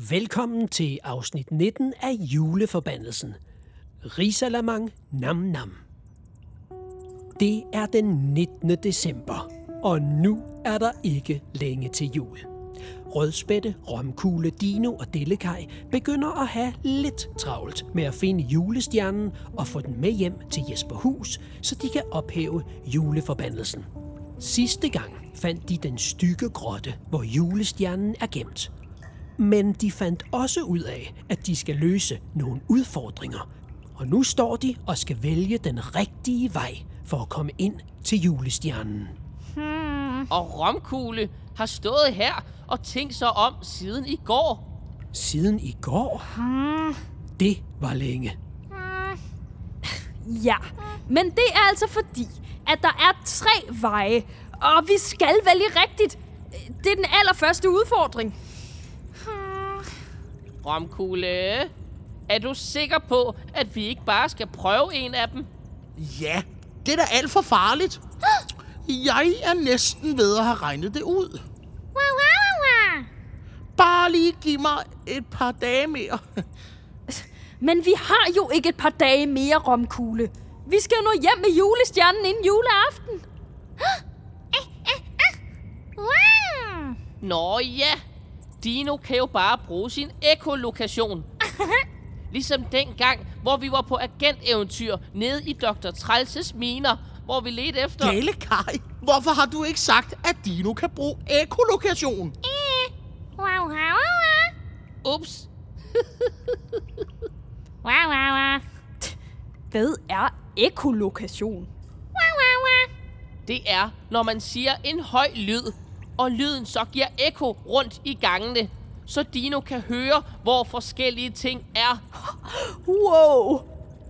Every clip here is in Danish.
Velkommen til afsnit 19 af Juleforbandelsen. Risalamang Nam Nam. Det er den 19. december, og nu er der ikke længe til jul. Rødspætte, Romkugle, Dino og Dellekaj begynder at have lidt travlt med at finde julestjernen og få den med hjem til Jesper Hus, så de kan ophæve juleforbandelsen. Sidste gang fandt de den stykke grotte, hvor julestjernen er gemt. Men de fandt også ud af, at de skal løse nogle udfordringer. Og nu står de og skal vælge den rigtige vej for at komme ind til julestjernen. Og Romkugle har stået her og tænkt sig om siden i går. Siden i går? Det var længe. Ja, men det er altså fordi, at der er tre veje, og vi skal vælge rigtigt. Det er den allerførste udfordring. Romkugle, er du sikker på, at vi ikke bare skal prøve en af dem? Ja, det er da alt for farligt. Jeg er næsten ved at have regnet det ud. Bare lige giv mig et par dage mere. Men vi har jo ikke et par dage mere, Romkugle. Vi skal jo nå hjem med julestjernen inden juleaften. Nå ja, Dino kan jo bare bruge sin ekolokation. Ligesom dengang, hvor vi var på agenteventyr nede i Dr. Trælses miner, hvor vi ledte efter... Gale Kai, hvorfor har du ikke sagt, at Dino kan bruge ekolokation? Ups, Hvad er ekolokation? det er, når man siger en høj lyd, og lyden så giver ekko rundt i gangene, så Dino kan høre, hvor forskellige ting er. Wow!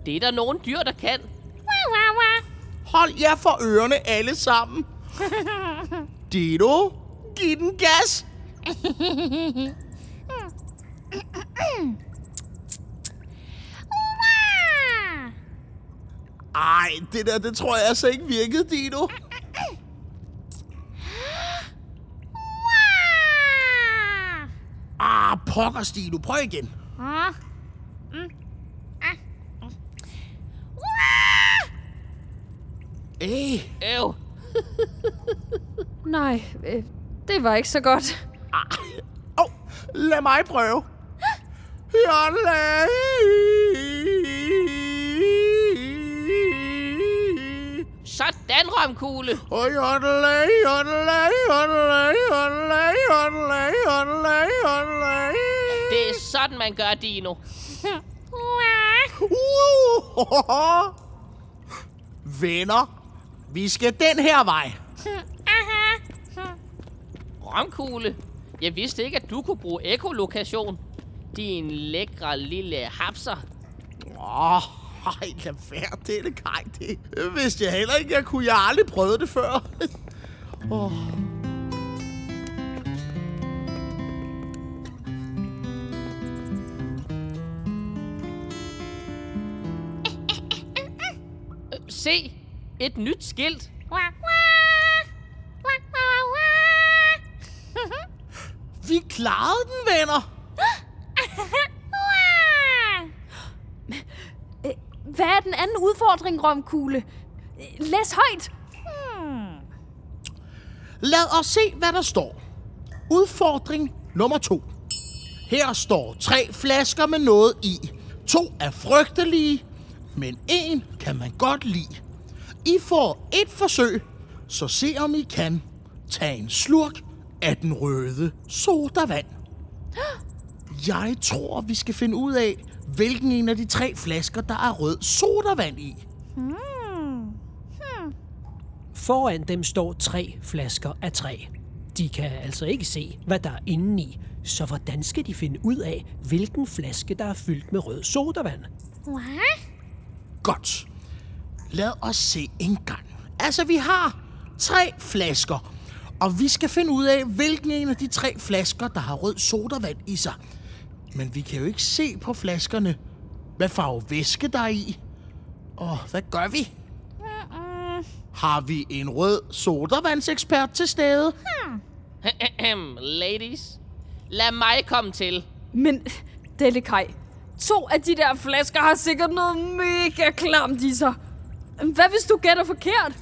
Det er der nogle dyr, der kan. Hold jer for ørerne alle sammen. Dino, giv den gas. Ej, det der, det tror jeg altså ikke virkede, Dino. Pokker, Dino. Prøv igen. Ej, Øv. Nej, øh, det var ikke så godt. Åh, oh, lad mig prøve. Jodley. Sådan, Romkugle. Og jodley, jodley, jodley, jodley, jodley, jodley, jodley. Det er sådan, man gør, Dino. Uh, Venner, vi skal den her vej. Romkugle. Jeg vidste ikke, at du kunne bruge ekolokation. Din lækre lille hapser. Åh, ej, lad være det, det kaj. Det vidste jeg heller ikke, jeg kunne. Jeg aldrig prøvet det før. oh. Se, et nyt skilt. Vi klarede den, venner. Øh, Hvad er den anden udfordring, Romkugle? Læs højt. Lad os se, hvad der står. Udfordring nummer to. Her står tre flasker med noget i. To er frygtelige, men en kan man godt lide. I får et forsøg, så se om I kan tage en slurk af den røde sodavand. Jeg tror, vi skal finde ud af, hvilken en af de tre flasker, der er rød sodavand i. Foran dem står tre flasker af træ. De kan altså ikke se, hvad der er inde i, så hvordan skal de finde ud af, hvilken flaske, der er fyldt med rød sodavand? Godt. Lad os se en gang. Altså, vi har tre flasker, og vi skal finde ud af, hvilken en af de tre flasker, der har rød sodavand i sig. Men vi kan jo ikke se på flaskerne, hvad farve væske der er i. Og hvad gør vi? Har vi en rød sodavandsekspert til stede? Ladies, lad mig komme til. Men, Delikaj, to af de der flasker har sikkert noget mega klamt i sig. Hvad hvis du gætter forkert?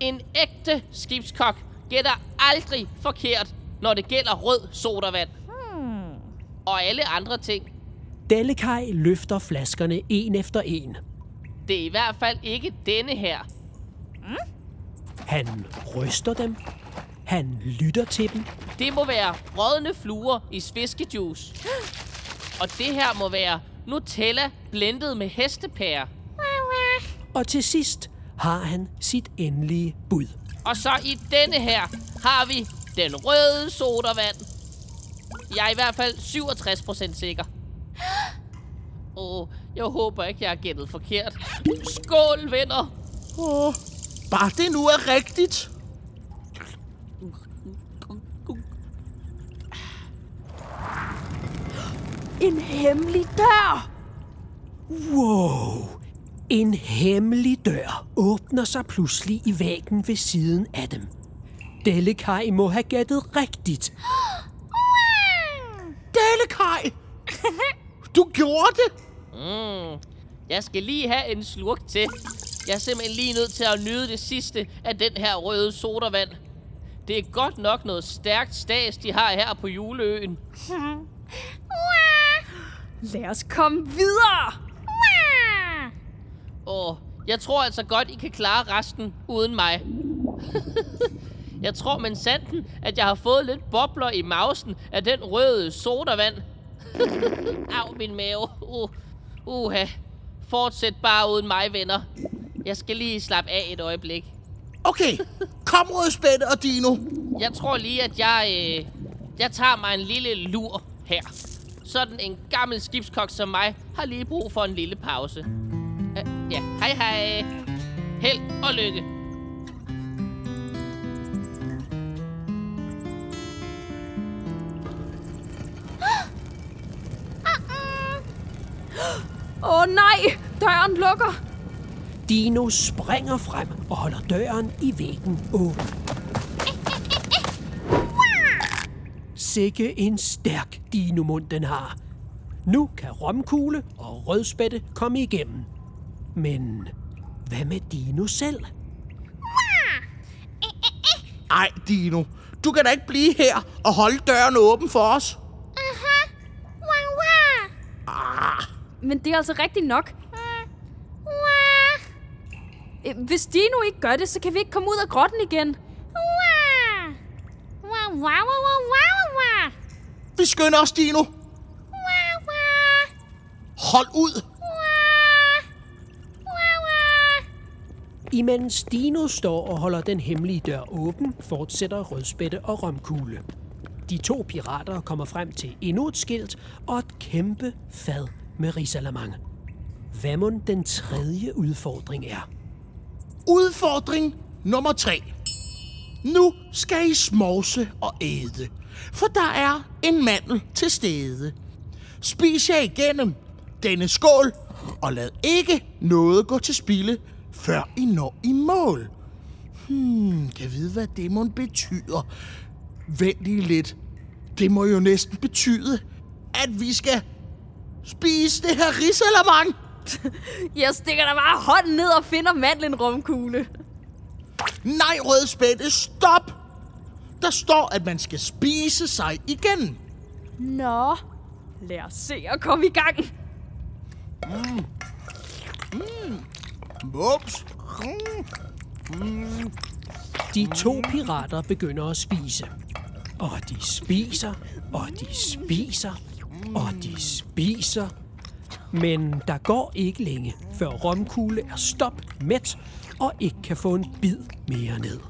En ægte skibskok gætter aldrig forkert, når det gælder rød sodavand. Og alle andre ting. Dellekaj løfter flaskerne en efter en. Det er i hvert fald ikke denne her. Han ryster dem. Han lytter til dem. Det må være rådne fluer i fiskejuice. Og det her må være Nutella blendet med hestepære. Og til sidst har han sit endelige bud. Og så i denne her har vi den røde sodavand. Jeg er i hvert fald 67% sikker. Åh, oh, jeg håber ikke, jeg har gættet forkert. Skål, venner! Åh, bare det nu er rigtigt. En hemmelig dør! Wow! En hemmelig dør åbner sig pludselig i væggen ved siden af dem. Dellekaj må have gættet rigtigt. Du gjorde det! Mm, jeg skal lige have en slurk til. Jeg er simpelthen lige nødt til at nyde det sidste af den her røde sodavand. Det er godt nok noget stærkt stas, de har her på juleøen. Lad os komme videre! Åh, jeg tror altså godt, I kan klare resten uden mig. jeg tror men sanden, at jeg har fået lidt bobler i mausen af den røde sodavand. Au, min mave. Uh, uha. Fortsæt bare uden mig, venner. Jeg skal lige slappe af et øjeblik. Okay, kom Rødspætte og Dino. Jeg tror lige, at jeg, øh, jeg tager mig en lille lur her. Sådan en gammel skibskok som mig har lige brug for en lille pause. Uh, ja, hej hej. Held og lykke. Åh oh, nej! Døren lukker! Dino springer frem og holder døren i væggen åben. Sikke en stærk dinomund den har. Nu kan romkugle og rødspætte komme igennem. Men hvad med Dino selv? Ej, Dino. Du kan da ikke blive her og holde døren åben for os. Men det er altså rigtigt nok. Øh, Hvis Dino ikke gør det, så kan vi ikke komme ud af grotten igen. Vi skynder os, Dino. Hold ud. Imens Dino står og holder den hemmelige dør åben, fortsætter Rødspætte og Romkugle. De to pirater kommer frem til endnu et skilt og et kæmpe fad med risalamang. Hvad må den tredje udfordring er? Udfordring nummer tre. Nu skal I smovse og æde, for der er en mandel til stede. Spis jer igennem denne skål, og lad ikke noget gå til spilde, før I når i mål. Hmm, kan jeg vide, hvad det må betyder? Vent lige lidt. Det må jo næsten betyde, at vi skal spise det her risalamang. Jeg stikker da bare hånden ned og finder mandlen rumkugle. Nej, rød spætte, stop! Der står, at man skal spise sig igen. Nå, lad os se at komme i gang. Ups. De to pirater begynder at spise. Og de spiser, og de spiser, og de spiser. Men der går ikke længe, før Romkugle er stop mæt og ikke kan få en bid mere ned.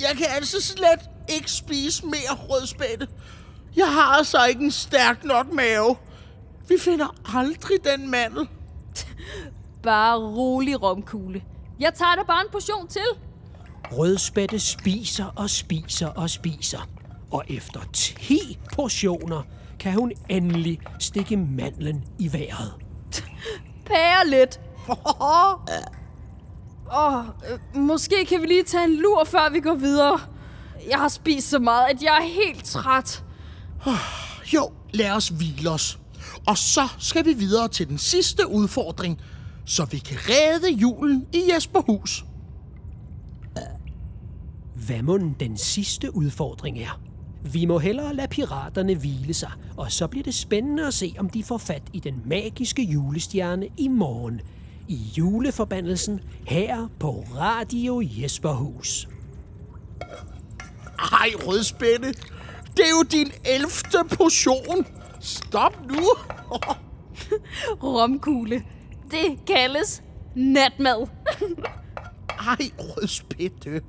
Jeg kan altså slet ikke spise mere rødspætte. Jeg har altså ikke en stærk nok mave. Vi finder aldrig den mandel. Bare rolig rumkugle. Jeg tager da bare en portion til. Rødspætte spiser og spiser og spiser. Og efter 10 portioner kan hun endelig stikke mandlen i vejret. Pære lidt. Åh, øh, måske kan vi lige tage en lur, før vi går videre. Jeg har spist så meget, at jeg er helt træt. Jo, lad os hvile os. Og så skal vi videre til den sidste udfordring, så vi kan redde julen i Jesperhus. Hvad må den sidste udfordring er? Vi må hellere lade piraterne hvile sig, og så bliver det spændende at se, om de får fat i den magiske julestjerne i morgen. I juleforbandelsen her på Radio Jesperhus. Ej, rødspætte. Det er jo din elfte portion. Stop nu. Romkugle. Det kaldes natmad. Ej, rødspætte.